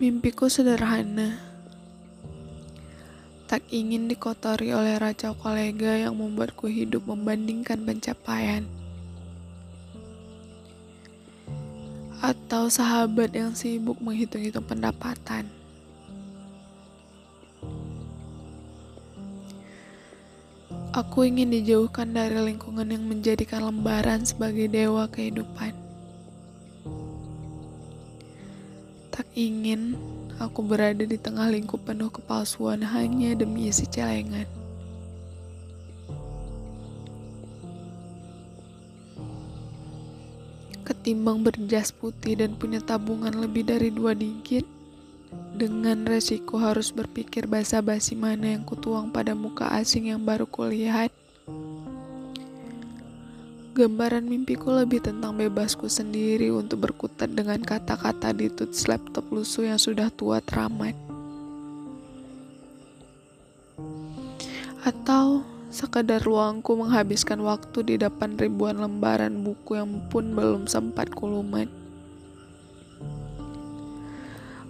Mimpiku sederhana. Tak ingin dikotori oleh racau kolega yang membuatku hidup membandingkan pencapaian. Atau sahabat yang sibuk menghitung-hitung pendapatan. Aku ingin dijauhkan dari lingkungan yang menjadikan lembaran sebagai dewa kehidupan. Ingin aku berada di tengah lingkup penuh kepalsuan hanya demi isi celengan. Ketimbang berjas putih dan punya tabungan lebih dari dua digit, dengan resiko harus berpikir basa-basi mana yang kutuang pada muka asing yang baru kulihat. Gambaran mimpiku lebih tentang bebasku sendiri untuk berkutat dengan kata-kata di tuts laptop lusuh yang sudah tua teramat. Atau sekadar ruangku menghabiskan waktu di depan ribuan lembaran buku yang pun belum sempat kulumat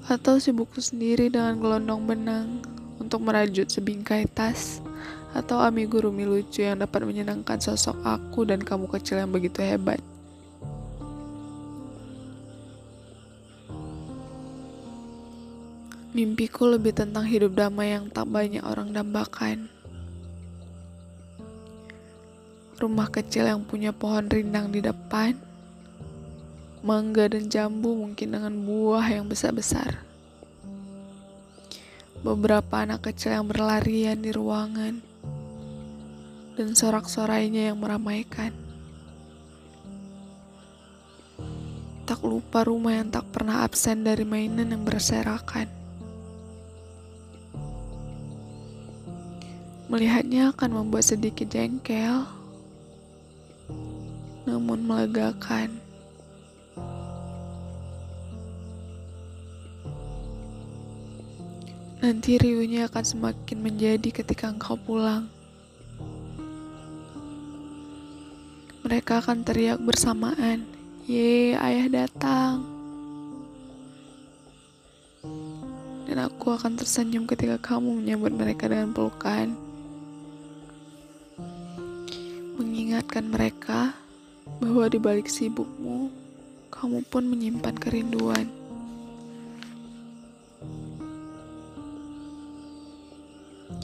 atau sibukku sendiri dengan gelondong benang untuk merajut sebingkai tas atau amigurumi lucu yang dapat menyenangkan sosok aku dan kamu kecil yang begitu hebat. Mimpiku lebih tentang hidup damai yang tak banyak orang dambakan. Rumah kecil yang punya pohon rindang di depan, mangga dan jambu mungkin dengan buah yang besar-besar. Beberapa anak kecil yang berlarian di ruangan dan sorak-sorainya yang meramaikan. Tak lupa rumah yang tak pernah absen dari mainan yang berserakan. Melihatnya akan membuat sedikit jengkel, namun melegakan. Nanti riuhnya akan semakin menjadi ketika engkau pulang. Mereka akan teriak bersamaan, "Ye, ayah datang!" Dan aku akan tersenyum ketika kamu menyambut mereka dengan pelukan. Mengingatkan mereka bahwa di balik sibukmu, kamu pun menyimpan kerinduan.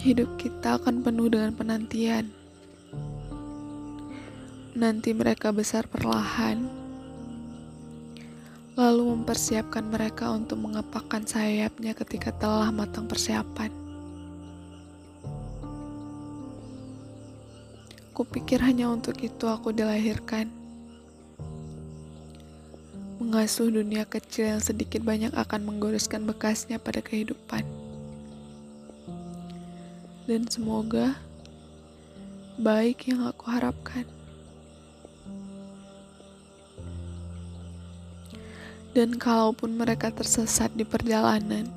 hidup kita akan penuh dengan penantian. Nanti mereka besar perlahan, lalu mempersiapkan mereka untuk mengepakkan sayapnya ketika telah matang persiapan. Kupikir hanya untuk itu aku dilahirkan. Mengasuh dunia kecil yang sedikit banyak akan menggoreskan bekasnya pada kehidupan dan semoga baik yang aku harapkan. Dan kalaupun mereka tersesat di perjalanan,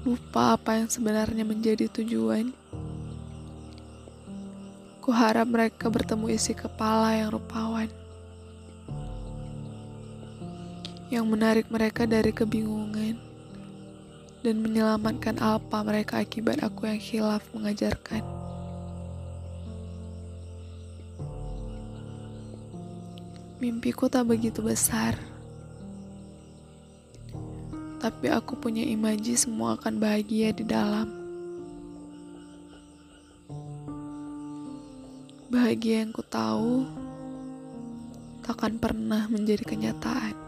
lupa apa yang sebenarnya menjadi tujuan, ku harap mereka bertemu isi kepala yang rupawan, yang menarik mereka dari kebingungan dan menyelamatkan apa mereka akibat aku yang hilaf mengajarkan. Mimpiku tak begitu besar, tapi aku punya imaji semua akan bahagia di dalam. Bahagia yang ku tahu takkan pernah menjadi kenyataan.